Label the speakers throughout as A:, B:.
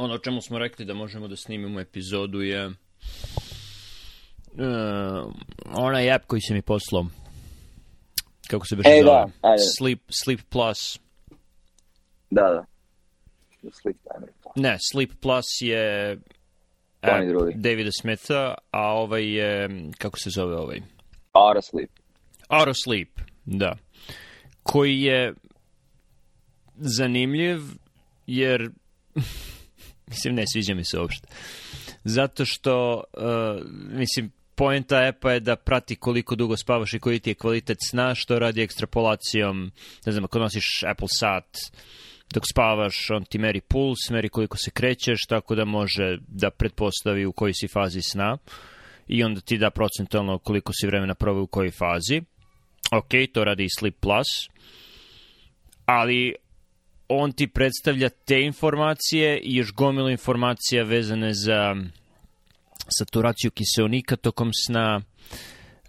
A: ono o čemu smo rekli da možemo da snimimo epizodu je uh, onaj app koji se mi poslao. Kako se beše
B: E,
A: zove?
B: da, ajde.
A: Sleep, Sleep Plus.
B: Da, da. Sleep Timer.
A: Ne, Sleep Plus je app. Davida Smitha, a ovaj je, kako se zove ovaj?
B: Auto Sleep.
A: Auto Sleep, da. Koji je zanimljiv, jer mislim ne sviđa mi se uopšte. Zato što uh, mislim poenta appa je da prati koliko dugo spavaš i koji ti je kvalitet sna, što radi ekstrapolacijom, ne znam, ako nosiš Apple sat, dok spavaš, on ti meri puls, meri koliko se krećeš, tako da može da pretpostavi u kojoj si fazi sna i onda ti da procentualno koliko si vremena proveo u kojoj fazi. Ok, to radi i Sleep Plus, ali on ti predstavlja te informacije i još gomilu informacija vezane za saturaciju kiseonika tokom sna,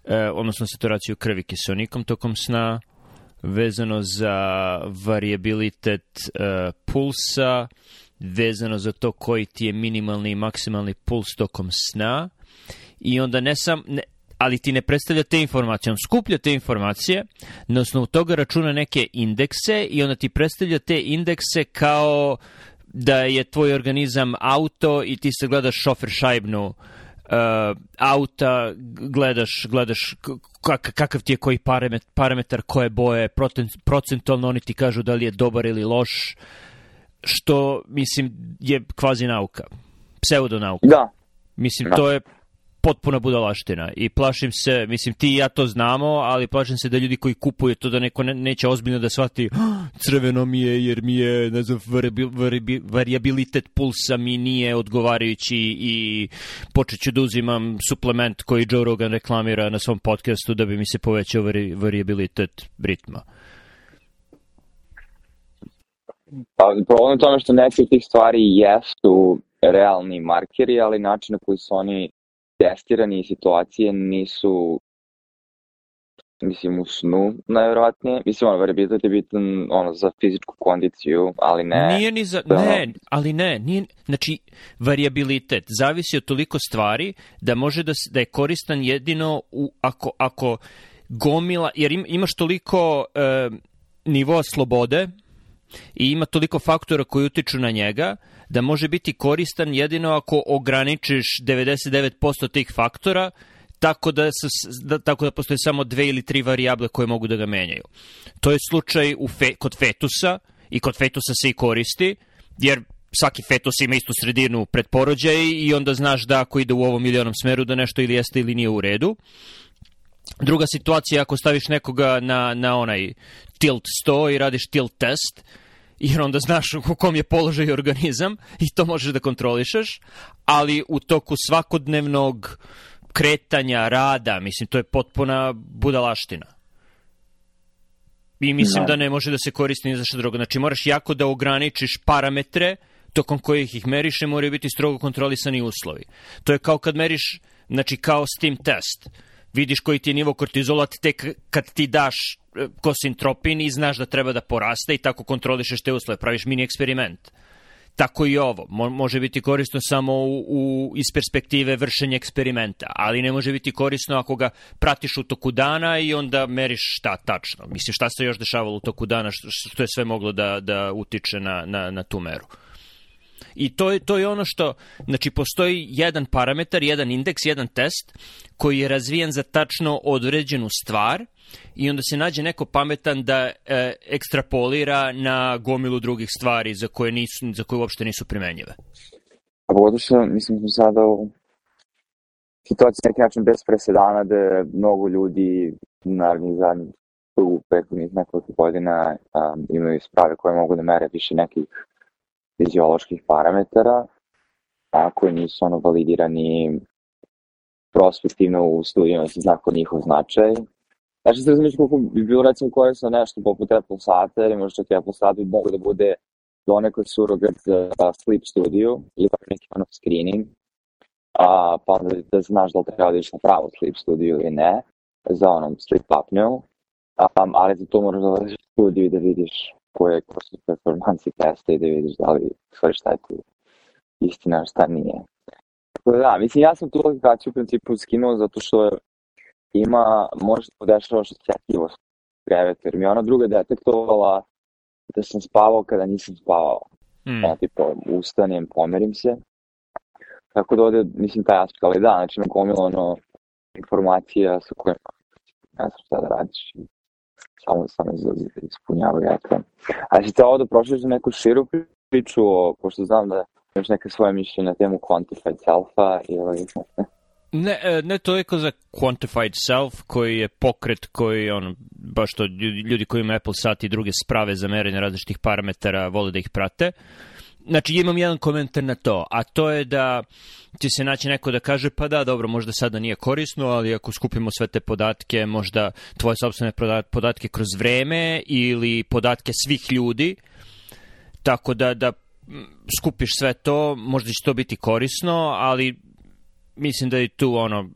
A: e, odnosno saturaciju krvi kiseonikom tokom sna, vezano za variabilitet e, pulsa, vezano za to koji ti je minimalni i maksimalni puls tokom sna. I onda ne sam, ne, ali ti ne predstavlja te informacije, on skuplja te informacije, na osnovu toga računa neke indekse i onda ti predstavlja te indekse kao da je tvoj organizam auto i ti se gledaš šofer šajbnu uh, auta, gledaš, gledaš kak, kakav ti je koji parametar, parametar koje boje, procentualno oni ti kažu da li je dobar ili loš, što, mislim, je kvazi nauka, pseudonauka.
B: Da.
A: Mislim,
B: Da.
A: to je potpuna budalaština i plašim se, mislim ti i ja to znamo, ali plašim se da ljudi koji kupuju to da neko ne, neće ozbiljno da shvati "Ah, crveno mi je jer mi je ne znam, variabil, variabil, variabilitet pulsa mi nije odgovarajući i počet ću da uzimam suplement koji Joe Rogan reklamira na svom podcastu da bi mi se povećao vari, variabilitet ritma.
B: Pa, problem je tome što neke od tih stvari jesu realni markeri, ali način na koji su oni testirani i situacije nisu mislim u snu najverovatnije. Mislim, ono, variabilitet je bitan ono, za fizičku kondiciju, ali ne...
A: Nije ni za,
B: Da.
A: ne, ali ne, nije, znači variabilitet zavisi od toliko stvari da može da, da je koristan jedino u, ako, ako gomila, jer im, imaš toliko e, nivoa slobode i ima toliko faktora koji utiču na njega da može biti koristan jedino ako ograničiš 99% tih faktora tako da, se, da, tako da postoje samo dve ili tri varijable koje mogu da ga menjaju. To je slučaj u fe, kod fetusa i kod fetusa se i koristi, jer svaki fetus ima istu sredinu pred porođaj i onda znaš da ako ide u ovom ili onom smeru da nešto ili jeste ili nije u redu. Druga situacija je ako staviš nekoga na, na onaj tilt 100 i radiš tilt test, jer onda znaš u kom je položaj organizam i to možeš da kontrolišeš, ali u toku svakodnevnog kretanja, rada, mislim, to je potpuna budalaština. I mislim
B: Da.
A: da ne može da se koristi ni za što drugo. Znači, moraš jako da ograničiš parametre tokom kojih ih meriš i moraju biti strogo kontrolisani uslovi. To je kao kad meriš, znači kao steam test. Vidiš koji ti je nivo kortizola tek kad ti daš kosintropin i znaš da treba da poraste i tako kontrolišeš te uslove. Praviš mini eksperiment. Tako i ovo. Mo može biti korisno samo u, u, iz perspektive vršenja eksperimenta, ali ne može biti korisno ako ga pratiš u toku dana i onda meriš šta tačno. Mislim, šta se još dešavalo u toku dana, što, što je sve moglo da, da utiče na, na, na tu meru. I to je, to je ono što, znači postoji jedan parametar, jedan indeks, jedan test koji je razvijen za tačno određenu stvar i onda se nađe neko pametan da e, ekstrapolira na gomilu drugih stvari za koje, nisu, za koje uopšte nisu primenjive.
B: A pogotovo što, mislim, smo sada u situaciji neki način bez presedana da mnogo ljudi naravno zadnjih u prethodnih nekoliko godina um, imaju sprave koje mogu da mere više nekih fizioloških parametara, a koji nisu ono validirani prospektivno u studijama se zna njihov značaj. Znači, se razumiješ koliko bi bilo recimo korisno nešto poput Apple sata, ili možda čak Apple sat bi mogo da bude donekle surogat za sleep studiju ili bar neki ono screening, a, pa onda da znaš da li treba da na pravu sleep studiju ili ne, za onom sleep apneu, um, ali za to moraš da u studiju i da vidiš koje, su performansi testa i da vidiš da li, stvari šta je tu istina, šta nije. Tako da, da, mislim, ja sam tu aplikaciju u principu skinuo zato što ima, može se podešavaš osjetljivost kreveta, jer mi ona druga detektovala da sam spavao kada nisam spavao. Mm. Ja, tipo, ustanem, pomerim se. Tako da ovde, mislim, taj aspekt, ali da, znači, gomilo ono informacija sa kojima ne znam šta da radiš. Samo, samo ispunjavaju ekran. A si ovo da prošliš neku širu priču, o, pošto znam da imaš neke svoje mišljenje na temu quantified self-a ili...
A: Ne, e, ne toliko za quantified self, koji je pokret koji, on, baš to ljudi koji imaju Apple sat i druge sprave za merenje različitih parametara vole da ih prate. Znači, imam jedan komentar na to, a to je da će se naći neko da kaže, pa da, dobro, možda sada nije korisno, ali ako skupimo sve te podatke, možda tvoje sobstvene podatke kroz vreme ili podatke svih ljudi, tako da, da skupiš sve to, možda će to biti korisno, ali mislim da je tu ono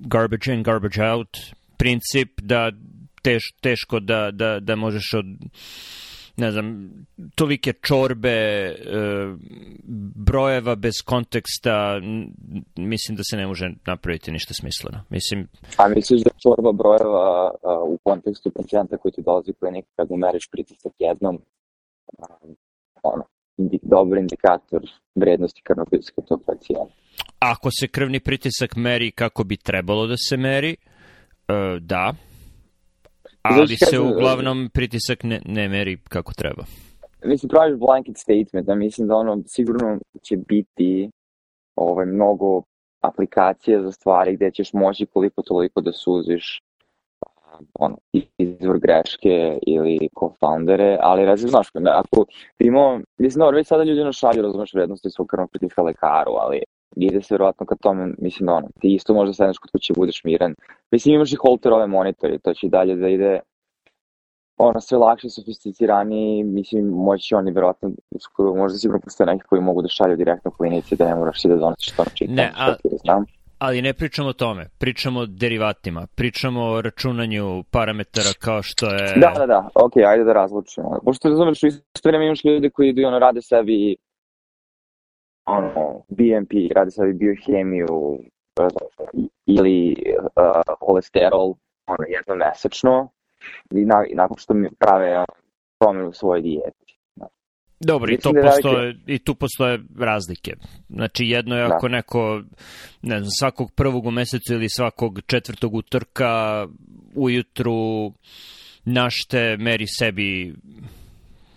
A: garbage in, garbage out princip da teš, teško da, da, da možeš od ne znam, tolike čorbe e, brojeva bez konteksta mislim da se ne može napraviti ništa smisleno. Mislim...
B: A misliš da čorba brojeva a, u kontekstu pacijenta koji ti dolazi klinik kad mu meriš pritisak jednom a, ono, indik, dobar indikator vrednosti krvnopriska tog pacijenta?
A: Ako se krvni pritisak meri kako bi trebalo da se meri, e, da, ali se uglavnom pritisak ne, ne meri kako treba.
B: Mislim, praviš blanket statement, da mislim da ono sigurno će biti ovaj, mnogo aplikacija za stvari gde ćeš moći koliko toliko da suziš ono, izvor greške ili co-foundere, ali razli, znaš, ako imamo, mislim, dobro, već sada ljudi ono šalju, razumeš, vrednosti svog krvnog pritiska lekaru, ali ide se verovatno ka tome, mislim, ono, ti isto možda sedneš kod kuće budeš miran. Mislim, imaš i holterove monitori, to će dalje da ide ono, sve lakše, sofisticirani, mislim, moći oni verovatno, skoro, možda sigurno postoje neki koji mogu da šalju direktno klinici, da ne moraš ti da donosiš to na čitam,
A: ne, a, da znam. Ali ne pričamo o tome, pričamo o derivatima, pričamo o računanju parametara kao što je...
B: Da, da, da, ok, ajde da razlučimo. Pošto razumeš, u isto vreme imaš ljudi koji idu, ono, rade sebi ono, BMP, radi sad biohemiju ili uh, kolesterol ono, jedno mesečno i, na, i nakon što mi prave promenu u svojoj dijeti.
A: Dobro, i, to da postoje, velike... i tu postoje razlike. Znači, jedno je da. ako neko, ne znam, svakog prvog u mesecu ili svakog četvrtog utorka ujutru našte meri sebi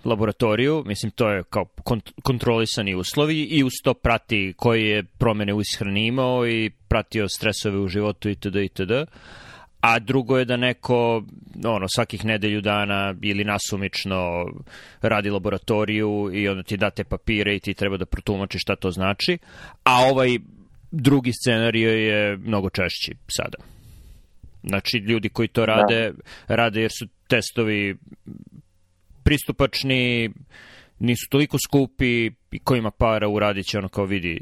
A: laboratoriju, mislim to je kao kont kontrolisani uslovi i uz to prati koji je promene u ishrani imao i pratio stresove u životu itd. itd. A drugo je da neko ono, svakih nedelju dana ili nasumično radi laboratoriju i onda ti date papire i ti treba da protumačiš šta to znači. A ovaj drugi scenario je mnogo češći sada. Znači, ljudi koji to rade, da. rade jer su testovi pristupačni, nisu toliko skupi i ko ima para uradit će ono kao vidi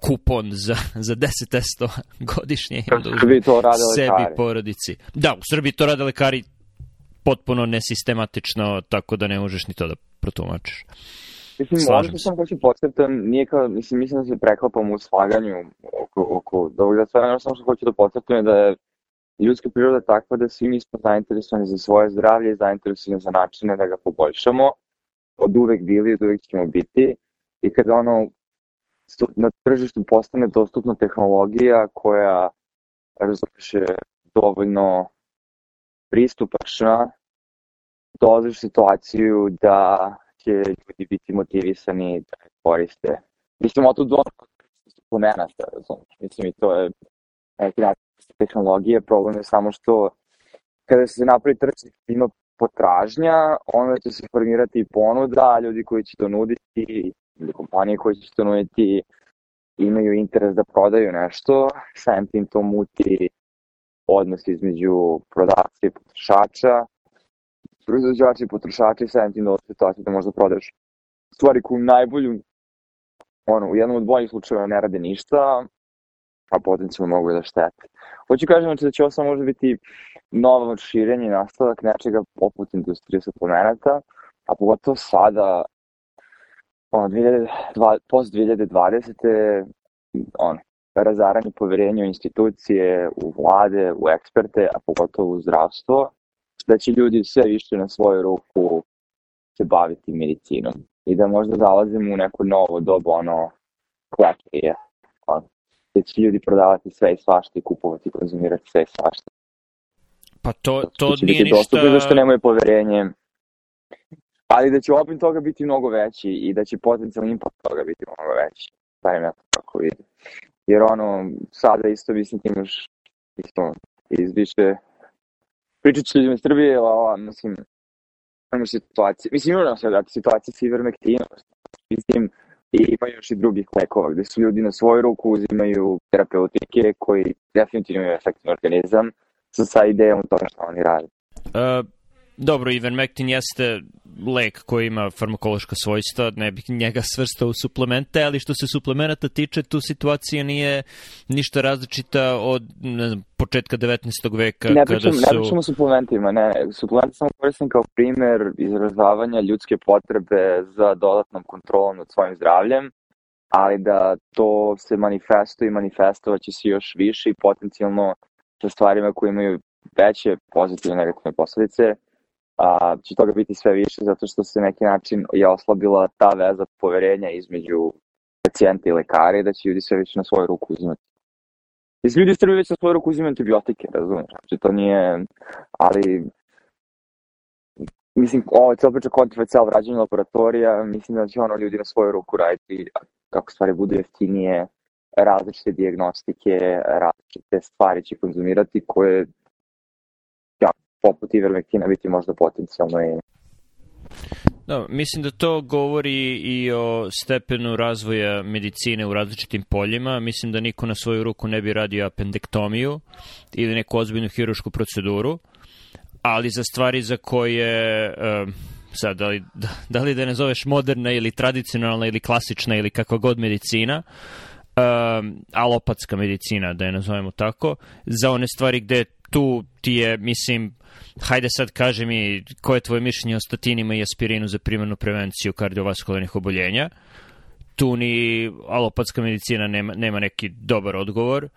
A: kupon za, za 10 testova godišnje
B: i uzme to rade
A: sebi lekari. porodici. Da, u Srbiji to rade lekari potpuno nesistematično, tako da ne možeš ni to da protumačiš.
B: Mislim, Slažem ono što sam hoću podcrtam, nije kao, mislim, mislim da se preklapam u slaganju oko, oko da ovog da sve ono što hoću da podcrtam je da je ljudska priroda takva da svi mi smo zainteresovani za svoje zdravlje zainteresovani za načine da ga poboljšamo. Od uvek bili, od uvek ćemo biti. I kada ono na tržištu postane dostupna tehnologija koja razumeš je dovoljno pristupačna, dolaziš situaciju da će ljudi biti motivisani da je koriste. Mislim, o to dono suplemenata, razumiješ. Mislim, i to je neki način tehnologije, problem je samo što kada se napravi tržište ima potražnja, onda će se formirati ponuda, ljudi koji će to nuditi ili kompanije koje će to nuditi imaju interes da prodaju nešto, samim tim to muti odnos između prodavca i potrošača, proizvođača i potrošača i samim tim da situacija da možda prodaješ stvari koju najbolju, ono, u jednom od boljih slučajeva ne rade ništa, a potencijalno mogu da štete. Hoću kažem znači, da će ovo samo možda biti novo širenje i nastavak nečega poput industrije suplemenata, a pogotovo sada ono, 2002, post 2020. ono, razaranje poverenja u institucije, u vlade, u eksperte, a pogotovo u zdravstvo, da će ljudi sve više na svoju ruku se baviti medicinom i da možda zalazimo u neko novo dobu, ono, kleprije, ono, gde će ljudi prodavati sve i svašta i kupovati i konzumirati sve i svašta.
A: Pa to, to nije ništa... Dostupno
B: zašto nemaju poverenje, ali da će opin toga biti mnogo veći i da će potencijalni impact toga biti mnogo veći. Barem ja to tako vidim. Jer ono, sada isto mislim ti imaš isto iz više pričat ću ljudima Srbije, ali mislim, imamo situacije, mislim imamo sada situacije sa ivermektinom, mislim, i ima još i drugih lekova gde su ljudi na svoju ruku uzimaju terapeutike koji definitivno imaju efekt na organizam sa, sa idejom toga što oni rade.
A: Uh, Dobro, ivermectin jeste lek koji ima farmakološka svojstva, ne bih njega svrstao u suplemente, ali što se suplemenata tiče, tu situacija nije ništa različita od ne znam, početka 19. veka.
B: Ne
A: pričam,
B: kada su... ne pričam o suplementima, ne, suplementi samo koristim kao primer izražavanja ljudske potrebe za dodatnom kontrolom nad svojim zdravljem, ali da to se manifestuje i manifestovaće se još više i potencijalno sa stvarima koje imaju veće pozitivne negativne posledice, a, će toga biti sve više zato što se neki način je oslabila ta veza poverenja između pacijenta i lekara i da će ljudi sve više na svoju ruku uzimati. Mislim, ljudi Srbije već na svoju ruku uzimaju antibiotike, razumiješ? Znači, to nije, ali mislim, ovo je cijel priča kontrafacijal vrađanje laboratorija, mislim da će ono ljudi na svoju ruku raditi kako stvari budu jeftinije, različite diagnostike, različite stvari će konzumirati koje poput ivermektina biti možda potencijalno i
A: Da, mislim da to govori i o stepenu razvoja medicine u različitim poljima. Mislim da niko na svoju ruku ne bi radio apendektomiju ili neku ozbiljnu hirušku proceduru, ali za stvari za koje, sad, da li, da, da li da ne zoveš moderna ili tradicionalna ili klasična ili kakva god medicina, uh, alopatska medicina, da je nazovemo tako, za one stvari gde tu ti je, mislim, hajde sad kaži mi koje je tvoje mišljenje o statinima i aspirinu za primarnu prevenciju kardiovaskularnih oboljenja. Tu ni alopatska medicina nema, nema neki dobar odgovor.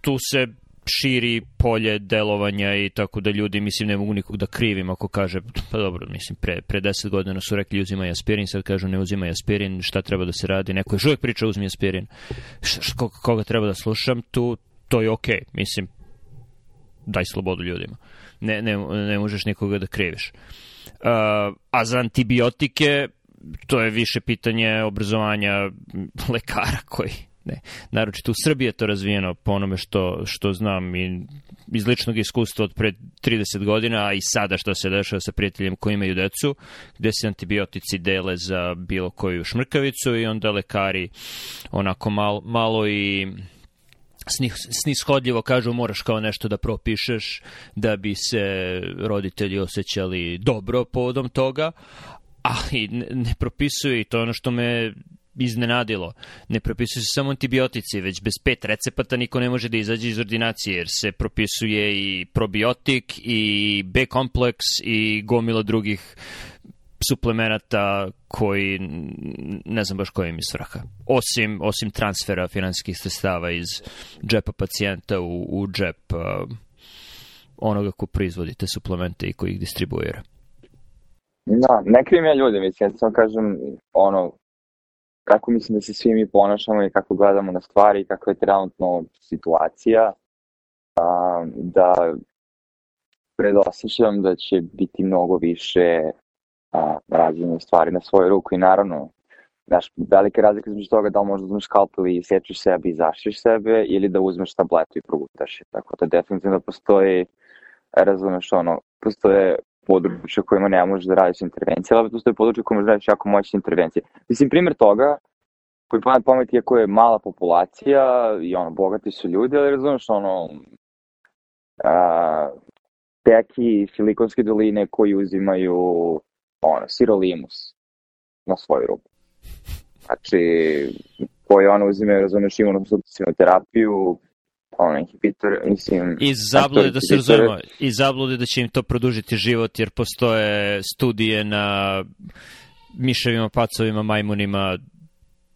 A: Tu se širi polje delovanja i tako da ljudi, mislim, ne mogu nikog da krivim ako kaže, pa dobro, mislim, pre, pre deset godina su rekli uzimaj aspirin, sad kažu ne uzimaj aspirin, šta treba da se radi, neko još uvijek priča uzmi aspirin, š, koga treba da slušam, tu, to je okej, okay. mislim, daj slobodu ljudima. Ne, ne, ne možeš nikoga da kriviš. Uh, a za antibiotike to je više pitanje obrazovanja lekara koji ne, naročito u Srbiji je to razvijeno po onome što, što znam i iz ličnog iskustva od pred 30 godina, a i sada što se dešava sa prijateljem koji imaju decu, gde se antibiotici dele za bilo koju šmrkavicu i onda lekari onako mal, malo i snishodljivo kažu moraš kao nešto da propišeš da bi se roditelji osjećali dobro povodom toga, ali ne, ne propisuje i to ono što me iznenadilo. Ne propisuju se samo antibiotici, već bez pet recepata niko ne može da izađe iz ordinacije, jer se propisuje i probiotik, i B-kompleks, i gomila drugih suplemenata koji ne znam baš kojim svrha. Osim, osim transfera finansijskih sredstava iz džepa pacijenta u, u džep uh, onoga ko proizvodi te suplemente i koji ih distribuira.
B: Da, ne krivim ja ljude, mislim, ja samo kažem ono, kako mislim da se svi mi ponašamo i kako gledamo na stvari i kako je trenutno situacija, a, da predosjećam da će biti mnogo više a, rađenje stvari na svoju ruku i naravno Znaš, velika razlika između toga da li možda uzmeš skalpel i sečeš sebe i zaštiš sebe ili da uzmeš tabletu i progutaš je. Tako da definitivno postoji, razumeš, ono, postoje područja kojima ne možeš da radiš intervencije, ali postoje područja kojima možeš da radiš jako moćne intervencije. Mislim, primjer toga, koji pamet pameti je je mala populacija i ono, bogati su ljudi, ali razumeš, ono, a, teki silikonske doline koji uzimaju ono, sirolimus na svoju ruku. Znači, koji ono uzime, razumeš, imunosuppresivnu terapiju, ono, inhibitor, mislim...
A: Iz zablude, da se razumemo, iz zablude da će im to produžiti život, jer postoje studije na miševima, pacovima, majmunima,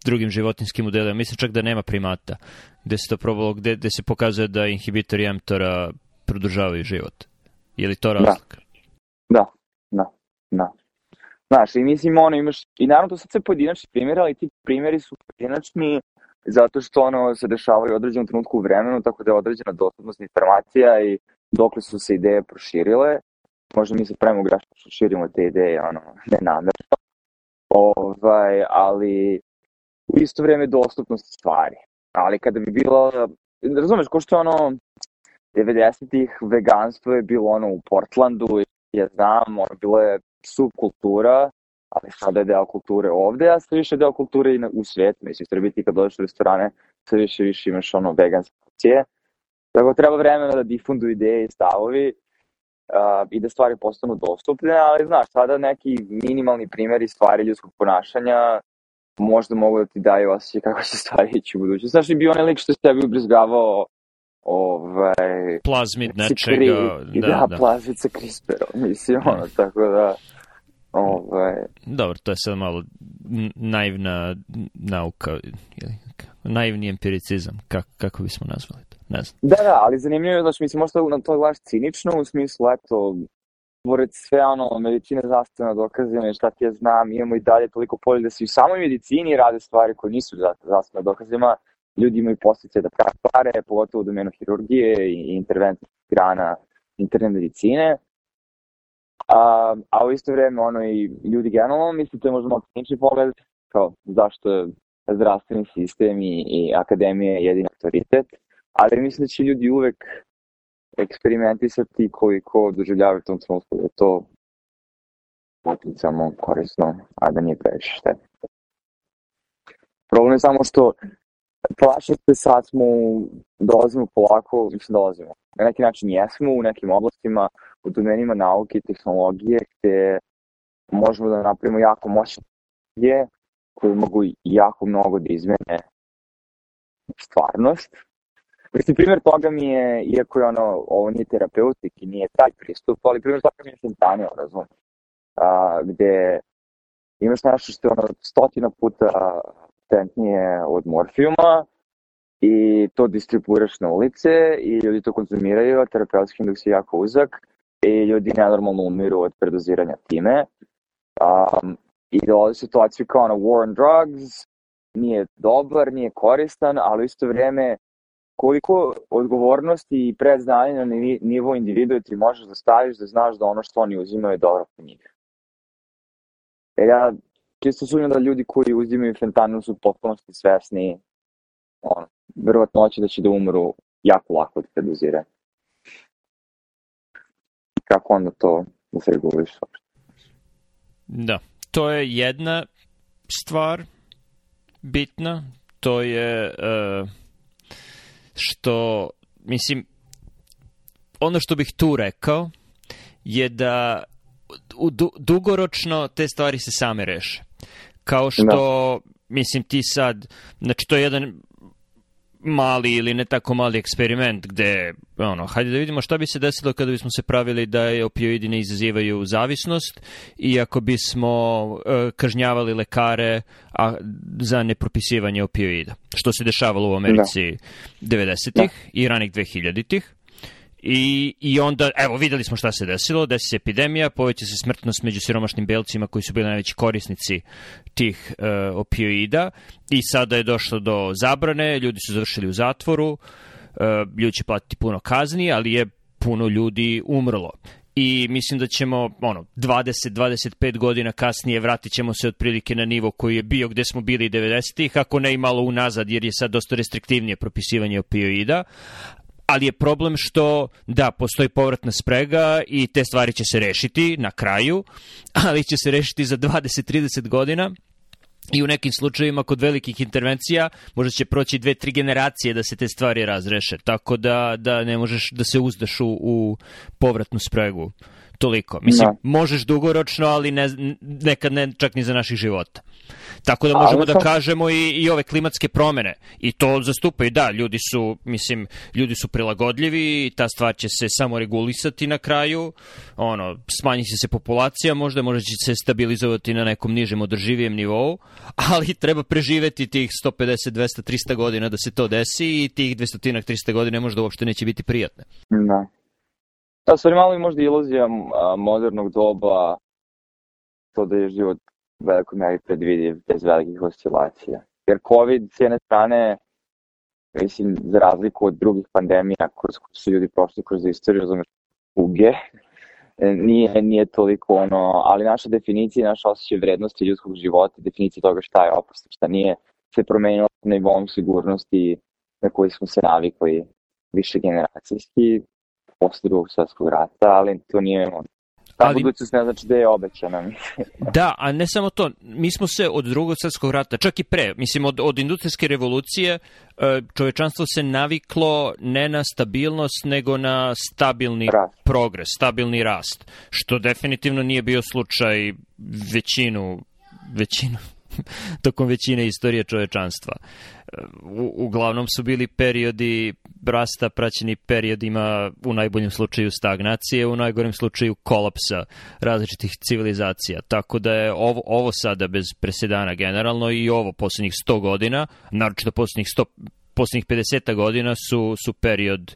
A: drugim životinskim modelima. Mislim čak da nema primata, gde se to probalo, gde, gde se pokazuje da inhibitori mTOR-a produžavaju život. Je li to da. razlika?
B: Da, da, da. Znaš, i mislim, ono, imaš, i naravno to sad sve pojedinačni primjeri, ali ti primjeri su pojedinačni zato što ono se dešavaju u određenom trenutku u vremenu, tako da je određena dostupnost informacija i dokle su se ideje proširile, možda mi se pravimo grešno što širimo te ideje, ono, ne namerno, ovaj, ali u isto vreme dostupnost stvari. Ali kada bi bilo, razumeš, ko što ono, 90-ih veganstvo je bilo ono u Portlandu, ja znam, ono, bilo je subkultura, ali sada je deo kulture ovde, a sve više deo kulture i na, u svijetu. Mislim, Srbiji ti kad dođeš u restorane, sve više više imaš ono veganske opcije. Tako treba vremena da difunduju ideje i stavovi uh, i da stvari postanu dostupne, ali znaš, sada neki minimalni primjeri stvari ljudskog ponašanja možda mogu da ti daju osjećaj kako će stvari ići u budućnosti. Znaš, i bio onaj lik što je tebi ubrizgavao ovaj...
A: Plazmid nečega.
B: Da, da, da. plazmid sa CRISPR-om, mislim, ono, da. tako da... Ovaj...
A: Dobro, to je sad malo naivna nauka, ili naivni empiricizam, kako, kako bismo nazvali to, ne znam.
B: Da, da, ali zanimljivo je, znači, mislim, možda na to gledaš cinično, u smislu, eto, pored sve ono, medicine zastavna dokazina i šta ti ja znam, imamo i dalje toliko polje da se u samoj medicini rade stvari koje nisu zastavna dokazima, ljudi imaju postice da prave pare, pogotovo u domenu hirurgije i interventnih grana interne medicine. A, a u isto vreme ono i ljudi generalno misle, to je možda malo klinični pogled, kao zašto je zdravstveni sistem i, i akademija jedin autoritet, ali mislim da će ljudi uvek eksperimentisati koliko doživljavaju tom trenutku da je to potencijalno korisno, a da nije previše štetno. Problem je samo što plašim se sad smo, dolazimo polako, mislim dolazimo. Na neki način jesmo u nekim oblastima, u domenima nauke i tehnologije, gde možemo da napravimo jako moćne je koje mogu jako mnogo da izmene stvarnost, Mislim, primjer toga mi je, iako je ono, ovo nije terapeutik i nije taj pristup, ali primjer toga mi je fentanil, razum. A, gde imaš nešto što je ono stotina puta potentnije od morfijuma i to distribuiraš na ulice i ljudi to konzumiraju, a terapeutski indeks je jako uzak i ljudi nenormalno umiru od predoziranja time. Um, I dolazi situaciju kao na war on drugs, nije dobar, nije koristan, ali u isto vreme koliko odgovornosti i predznanja na nivo individua ti možeš da staviš da znaš da ono što oni uzimaju je dobro po njih. Jer ja čisto sumnjam da ljudi koji uzimaju fentanil su potpunosti svesni ono, verovatnoće da će da umru jako lako od preduzire. Kako onda to da reguliš?
A: Da, to je jedna stvar bitna, to je uh, što, mislim, ono što bih tu rekao je da u, du, dugoročno te stvari se same reše. Kao što, da. mislim, ti sad, znači to je jedan mali ili ne tako mali eksperiment gde, ono, hajde da vidimo šta bi se desilo kada bismo se pravili da je opioidi ne izazivaju zavisnost i ako bismo uh, kažnjavali lekare a, za nepropisivanje opioida, što se dešavalo u Americi da. 90-ih da. i ranih 2000-ih. I, I onda, evo, videli smo šta se desilo, desi se epidemija, poveća se smrtnost među siromašnim belcima koji su bili najveći korisnici tih e, opioida i sada je došlo do zabrane, ljudi su završili u zatvoru, e, ljudi će platiti puno kazni, ali je puno ljudi umrlo. I mislim da ćemo ono 20-25 godina kasnije vratit ćemo se otprilike na nivo koji je bio gde smo bili 90-ih, ako ne i malo unazad jer je sad dosta restriktivnije propisivanje opioida, ali je problem što, da, postoji povratna sprega i te stvari će se rešiti na kraju, ali će se rešiti za 20-30 godina. I u nekim slučajevima kod velikih intervencija možda će proći dve, tri generacije da se te stvari razreše, tako da, da ne možeš da se uzdaš u, u povratnu spregu toliko. Mislim, da. možeš dugoročno, ali ne, nekad ne čak ni za naših života. Tako da možemo da kažemo i, i ove klimatske promene. I to zastupaju, da, ljudi su, mislim, ljudi su prilagodljivi i ta stvar će se samo regulisati na kraju. Ono, smanji će se populacija, možda možda će se stabilizovati na nekom nižem održivijem nivou, ali treba preživeti tih 150, 200, 300 godina da se to desi i tih 200, 300 godina možda uopšte neće biti prijatne.
B: Da. Da, stvari malo i možda iluzija modernog doba to da je život velikoj meri predvidiv bez velikih oscilacija. Jer COVID s jedne strane, mislim, za razliku od drugih pandemija kroz koje su ljudi prošli kroz istoriju, razumeš, uge, nije, nije toliko ono, ali naša definicija, naša osjećaj vrednosti ljudskog života, definicija toga šta je opasno, šta nije, se promenila na nivou sigurnosti na koji smo se navikli više generacijski posle drugog svetskog rata, ali to nije ono, Ta ali, budućnost ne znači da je obećana.
A: da, a ne samo to. Mi smo se od drugog svetskog rata, čak i pre, mislim od, od industrijske revolucije, e, čovečanstvo se naviklo ne na stabilnost, nego na stabilni rast. progres, stabilni rast, što definitivno nije bio slučaj većinu, većinu tokom većine istorije čovečanstva. U, uglavnom su bili periodi rasta praćeni periodima u najboljem slučaju stagnacije, u najgorem slučaju kolapsa različitih civilizacija. Tako da je ovo, ovo sada bez presedana generalno i ovo poslednjih 100 godina, naročito poslednjih 100 poslednjih 50 godina su, su period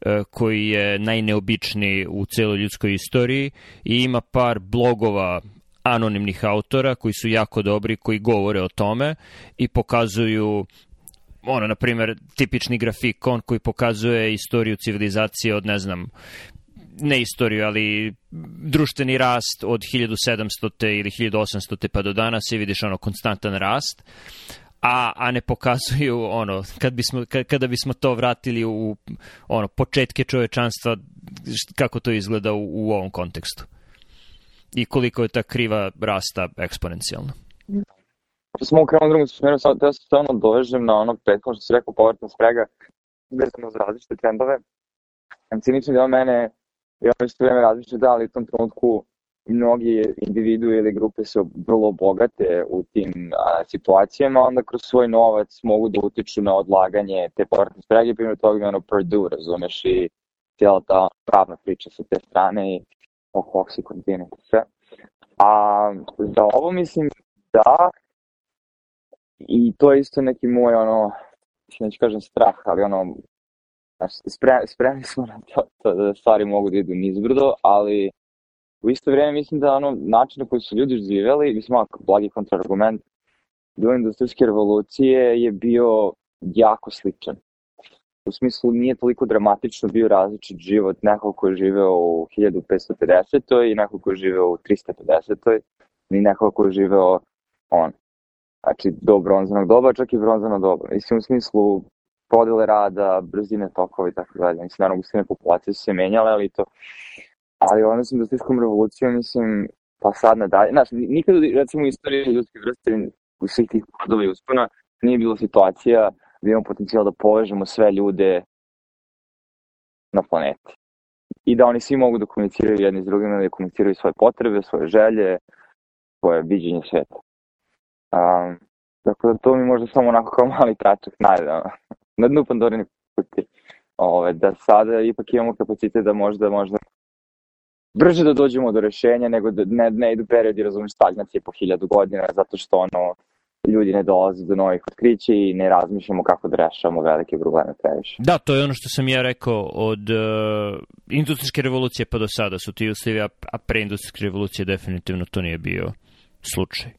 A: e, koji je najneobičniji u celoj ljudskoj istoriji i ima par blogova anonimnih autora koji su jako dobri, koji govore o tome i pokazuju ono, na primjer, tipični grafikon koji pokazuje istoriju civilizacije od, ne znam, ne istoriju, ali društveni rast od 1700. ili 1800. pa do danas i vidiš ono konstantan rast a, a ne pokazuju ono kad bismo, kada bismo to vratili u ono početke čovečanstva kako to izgleda u, u ovom kontekstu i koliko je ta kriva rasta eksponencijalna.
B: Smo ukrenuli u drugom smjeru, sad da se stvarno dovežem na ono prethodno što si rekao povratna sprega, vezano za različite trendove. Cinični deo mene je ono isto vreme različite, da, ali u tom trenutku mnogi individue ili grupe su vrlo bogate u tim a, situacijama, onda kroz svoj novac mogu da utiču na odlaganje te povratne sprege, primjer toga je ono Purdue, razumeš, i cijela ta pravna priča sa te strane i oko sve. A za ovo mislim da i to je isto neki moj ono, neću kažem strah, ali ono, spre, spremni smo na to, to da stvari mogu da idu nizbrdo, ali u isto vrijeme mislim da ono, način na koji su ljudi živjeli, mislim, malo blagi kontrargument, do industrijske revolucije je bio jako sličan u smislu nije toliko dramatično bio različit život nekog ko je živeo u 1550. i nekog ko je živeo u 350. ni nekog ko je živeo on. Znači, do bronzanog doba, čak i bronzano doba. Mislim, u smislu podele rada, brzine tokova i tako dalje. Mislim, naravno, gustine populacije su se menjale, ali to... Ali ono s industrijskom revolucijom, mislim, pa sad nadalje. Znaš, nikad, recimo, u istoriji ljudske vrste, u svih tih podova i uspona, nije bilo situacija da imamo potencijal da povežemo sve ljude na planeti. I da oni svi mogu da komuniciraju jedni s drugima, da komuniciraju svoje potrebe, svoje želje, svoje viđenje sveta. Um, dakle, to mi možda samo onako kao mali tračak najde, na dnu Pandorine kuti. Ove, da sada ipak imamo kapacitet da možda, možda brže da dođemo do rešenja nego da ne, ne idu periodi, razumeš, stagnacije po hiljadu godina, zato što ono, ljudi ne dolaze do novih otkrića i ne razmišljamo kako da rešavamo velike probleme previše.
A: Da, to je ono što sam ja rekao od uh, industrijske revolucije pa do sada su ti uslovi, a, a pre industrijske revolucije definitivno to nije bio slučaj.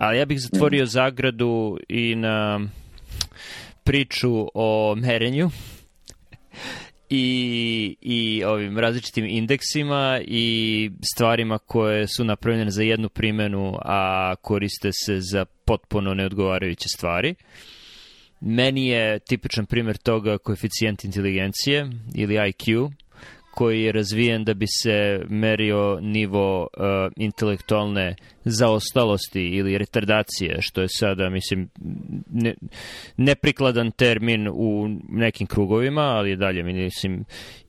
A: Ali ja bih zatvorio mm. zagradu i na priču o merenju i, i ovim različitim indeksima i stvarima koje su napravljene za jednu primenu, a koriste se za potpuno neodgovarajuće stvari. Meni je tipičan primer toga koeficijent inteligencije ili IQ, koji je razvijen da bi se merio nivo uh, intelektualne zaostalosti ili retardacije, što je sada, mislim, ne, neprikladan termin u nekim krugovima, ali je dalje, mislim,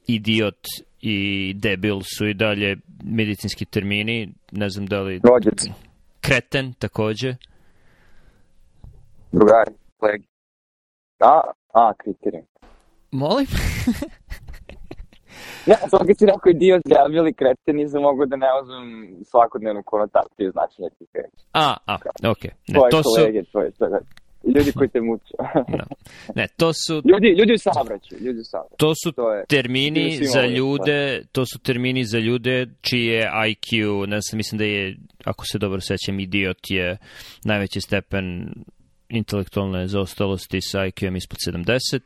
A: idiot i debil su i dalje medicinski termini, ne znam da li...
B: Rođac.
A: Kreten, takođe.
B: Drugari, kolegi. A, a, kriterijum.
A: Molim?
B: Ne, kad si rekao idiot, ja bili kreten, nisam mogu da ne uzmem svakodnevnu konotaciju značenja tih reći.
A: A, a, okej. Okay.
B: Tvoje to kolege, su... tvoje, tvoje, ljudi koji te muče.
A: no. Ne, to su...
B: Ljudi, ljudi u savraću, ljudi u savraću.
A: To su to je, termini za ljude, to su termini za ljude čije IQ, ne znam, mislim da je, ako se dobro sećam, idiot je najveći stepen intelektualne zaostalosti sa IQ-em ispod 70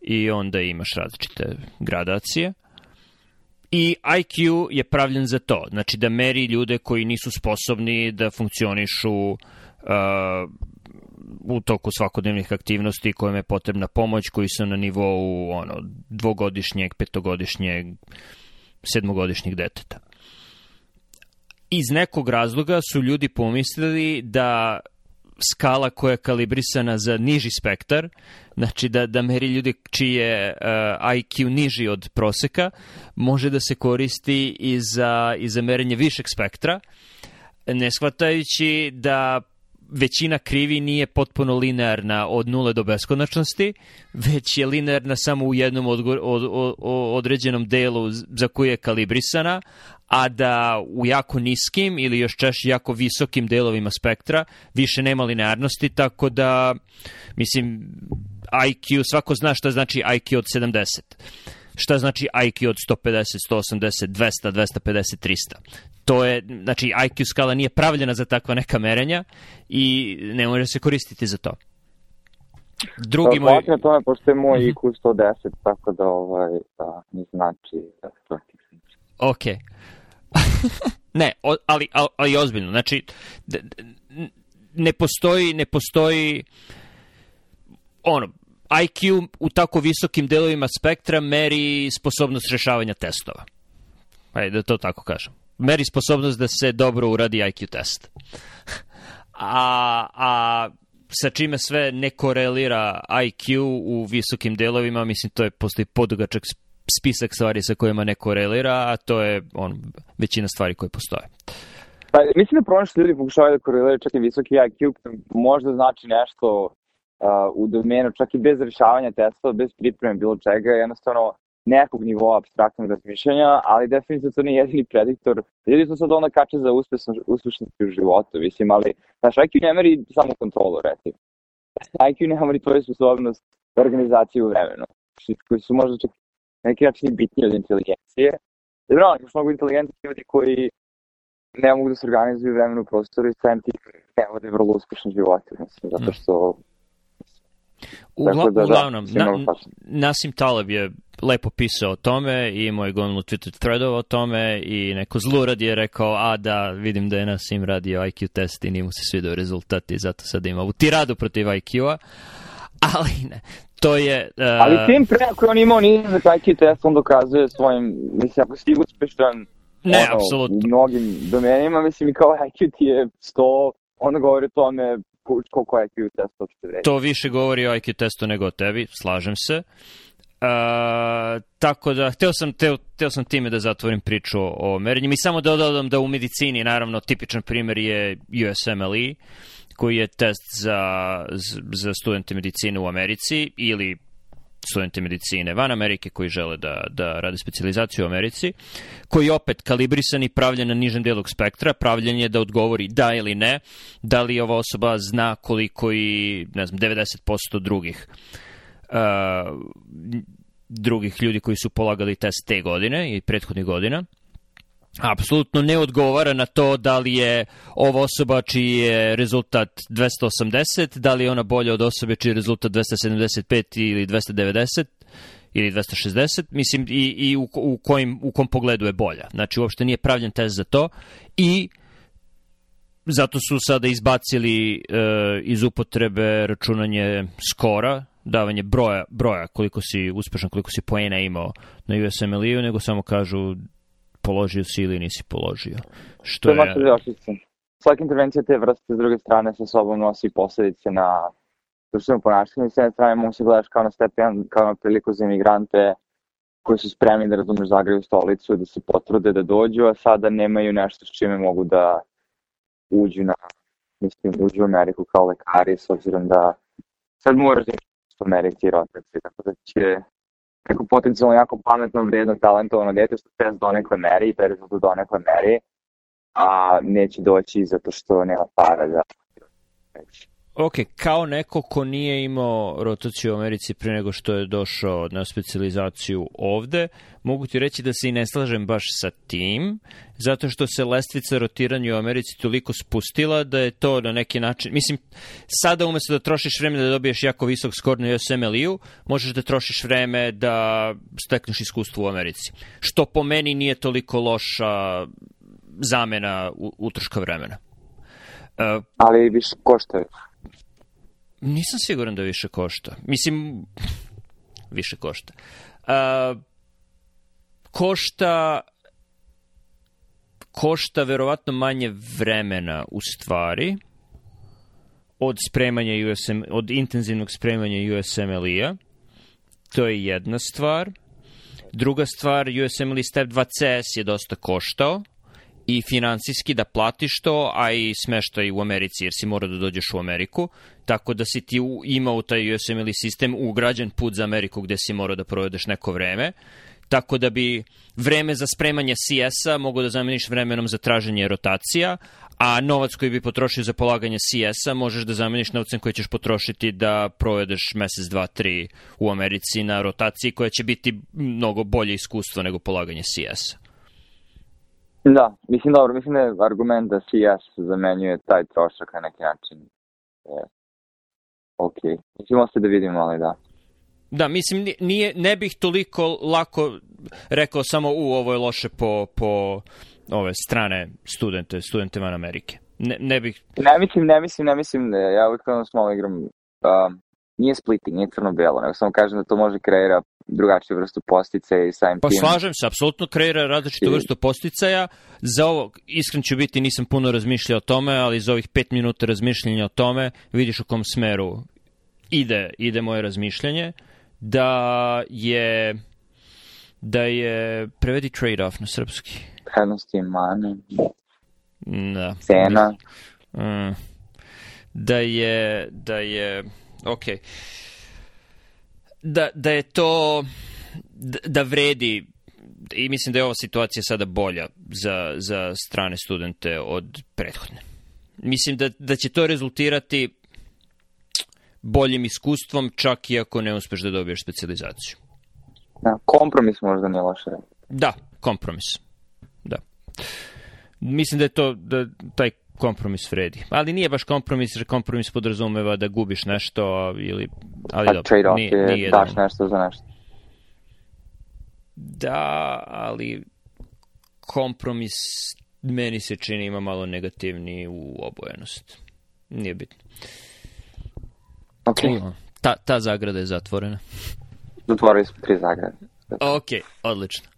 A: i onda imaš različite gradacije. I IQ je pravljen za to, znači da meri ljude koji nisu sposobni da funkcionišu uh, u toku svakodnevnih aktivnosti kojima je potrebna pomoć, koji su na nivou ono, dvogodišnjeg, petogodišnjeg, sedmogodišnjeg deteta. Iz nekog razloga su ljudi pomislili da skala koja je kalibrisana za niži spektar, znači da, da meri ljudi čiji je uh, IQ niži od proseka, može da se koristi i za, i za merenje višeg spektra, ne shvatajući da većina krivi nije potpuno linearna od nule do beskonačnosti, već je linearna samo u jednom od, od, od, određenom delu za koje je kalibrisana, a da u jako niskim ili još češće jako visokim delovima spektra više nema linearnosti, tako da, mislim, IQ, svako zna šta znači IQ od 70 šta znači IQ od 150, 180, 200, 250, 300. To je, znači, IQ skala nije pravljena za takva neka merenja i ne može se koristiti za to.
B: Drugi moj... Hvala na tome, pošto je moj IQ 110, tako da ovaj, da, ne znači da to
A: Ok. ne, o, ali, ali, ali ozbiljno, znači, ne postoji, ne postoji ono, IQ u tako visokim delovima spektra meri sposobnost rešavanja testova. Ajde da to tako kažem. Meri sposobnost da se dobro uradi IQ test. a, a sa čime sve ne korelira IQ u visokim delovima, mislim to je postoji podugačak spisak stvari sa kojima ne korelira, a to je on, većina stvari koje postoje.
B: Pa, mislim da što ljudi pokušavaju da koreliraju čak i visoki IQ, možda znači nešto u domenu, čak i bez rešavanja testova, bez pripreme bilo čega, jednostavno nekog nivoa abstraktnog razmišljanja, ali definitivno to nije jedini prediktor. Ljudi to sad onda kače za uspešnost, uspešnosti u životu, mislim, ali znaš, IQ ne meri samo kontrolu, recimo. IQ ne meri tvoju sposobnost organizacije u vremenu, koji su možda čak neki način bitniji od inteligencije. No, još mnogo inteligentnih ljudi koji ne mogu da se organizuju u vremenu prostoru i sam ti ne vode vrlo uspešni život, mislim, zato što
A: Ugla, da, uglavnom, da, na, Nasim Taleb je lepo pisao o tome i imao je gomilu Twitter threadova o tome i neko zlurad je rekao, a da, vidim da je Nasim radio IQ test i nije mu se svidao rezultat i zato sad ima u tiradu protiv IQ-a, ali ne, to je... Uh...
B: Ali tim pre ako on imao nizak IQ test, on dokazuje svojim, mislim, ako si uspešan
A: ne, ono, apsolutno.
B: u mnogim domenima, mislim, i kao IQ ti je 100, onda govori o tome koliko IQ test uopšte vredi.
A: To više govori o IQ testu nego o tebi, slažem se. Uh, tako da, hteo sam, teo, teo sam time da zatvorim priču o, o merenjima i samo da dodam da u medicini, naravno, tipičan primer je USMLE, koji je test za, za studente medicine u Americi ili studente medicine van Amerike koji žele da, da rade specializaciju u Americi, koji je opet kalibrisan i pravljen na nižem delu spektra, pravljen je da odgovori da ili ne, da li ova osoba zna koliko i, ne znam, 90% drugih uh, drugih ljudi koji su polagali test te godine i prethodnih godina apsolutno ne odgovara na to da li je ova osoba čiji je rezultat 280, da li je ona bolja od osobe čiji je rezultat 275 ili 290 ili 260, mislim i, i u, u, kojim, u kom pogledu je bolja. Znači uopšte nije pravljen test za to i zato su sada izbacili e, iz upotrebe računanje skora davanje broja, broja koliko si uspešan, koliko si poena imao na USMLE-u, nego samo kažu položio si ili nisi položio.
B: Što to je... Svaka intervencija te vrste s druge strane sa sobom nosi posledice na društveno ponašanje. S jedne strane mogu se gledaš kao na stepen, kao na priliku za imigrante koji su spremni da razumeš zagraju stolicu, da se potrude da dođu, a sada nemaju nešto s čime mogu da uđu na, mislim, uđu u Ameriku kao lekari, s obzirom da sad moraš da u Americi i rotaci, tako da će neko potencijalno jako pametno, vredno, talentovano dete što test donekle meri i period do donekle meri, a neće doći zato što nema para da
A: Ok, kao neko ko nije imao rotaciju u Americi pre nego što je došao na specializaciju ovde, mogu ti reći da se i ne slažem baš sa tim, zato što se lestvica rotiranja u Americi toliko spustila da je to na neki način, mislim, sada umesto da trošiš vreme da dobiješ jako visok skor na USMLE-u, možeš da trošiš vreme da stekneš iskustvo u Americi. Što po meni nije toliko loša zamena utroška vremena.
B: Uh, Ali više košta
A: Nisam siguran da više košta. Mislim, više košta. Uh, košta košta verovatno manje vremena u stvari od spremanja USM, od intenzivnog spremanja USMLE-a. To je jedna stvar. Druga stvar, USMLE Step 2 CS je dosta koštao i financijski da platiš to, a i smeštaj u Americi, jer si mora da dođeš u Ameriku, tako da si ti imao taj USMLE sistem ugrađen put za Ameriku gde si morao da provedeš neko vreme, tako da bi vreme za spremanje CS-a mogo da zameniš vremenom za traženje rotacija, a novac koji bi potrošio za polaganje CS-a možeš da zameniš novcem koji ćeš potrošiti da provedeš mesec, dva, tri u Americi na rotaciji koja će biti mnogo bolje iskustvo nego polaganje CS-a.
B: Da, mislim dobro, mislim da je argument da CS zamenjuje taj trošak na neki način. Je, ok, mislim se da vidimo, ali da.
A: Da, mislim, nije, ne bih toliko lako rekao samo u ovo je loše po, po ove strane studente, studente van Amerike. Ne, ne bih...
B: Ne mislim, ne mislim, ne mislim, ja uvijek s malo igram, um, nije splitting, nije crno-belo, nego samo kažem da to može kreira drugačiju vrstu posticaja i samim
A: pa tim... Pa slažem se, apsolutno kreira različitu I... vrstu posticaja. Za ovo, iskren ću biti, nisam puno razmišljao o tome, ali za ovih pet minuta razmišljanja o tome vidiš u kom smeru ide, ide moje razmišljanje, da je da je prevedi trade-off na srpski.
B: Prednosti mane.
A: Da.
B: Cena.
A: Mm. Da je, da je, ok. Da, da je to, da vredi i mislim da je ova situacija sada bolja za, za strane studente od prethodne. Mislim da, da će to rezultirati boljim iskustvom, čak i ako ne uspeš da dobiješ specializaciju.
B: Da, kompromis možda nije loše.
A: Da, kompromis. Da. Mislim da je to, da taj kompromis vredi. Ali nije baš kompromis, jer kompromis podrazumeva da gubiš nešto, ili, ali
B: pa dobro. trade-off nije, je nije daš da, nešto za nešto.
A: Da, ali kompromis meni se čini ima malo negativni u obojenost. Nije bitno.
B: Ok.
A: Ta, ta zagrada je zatvorena.
B: Zatvorili smo tri zagrade.
A: Ok, odlično.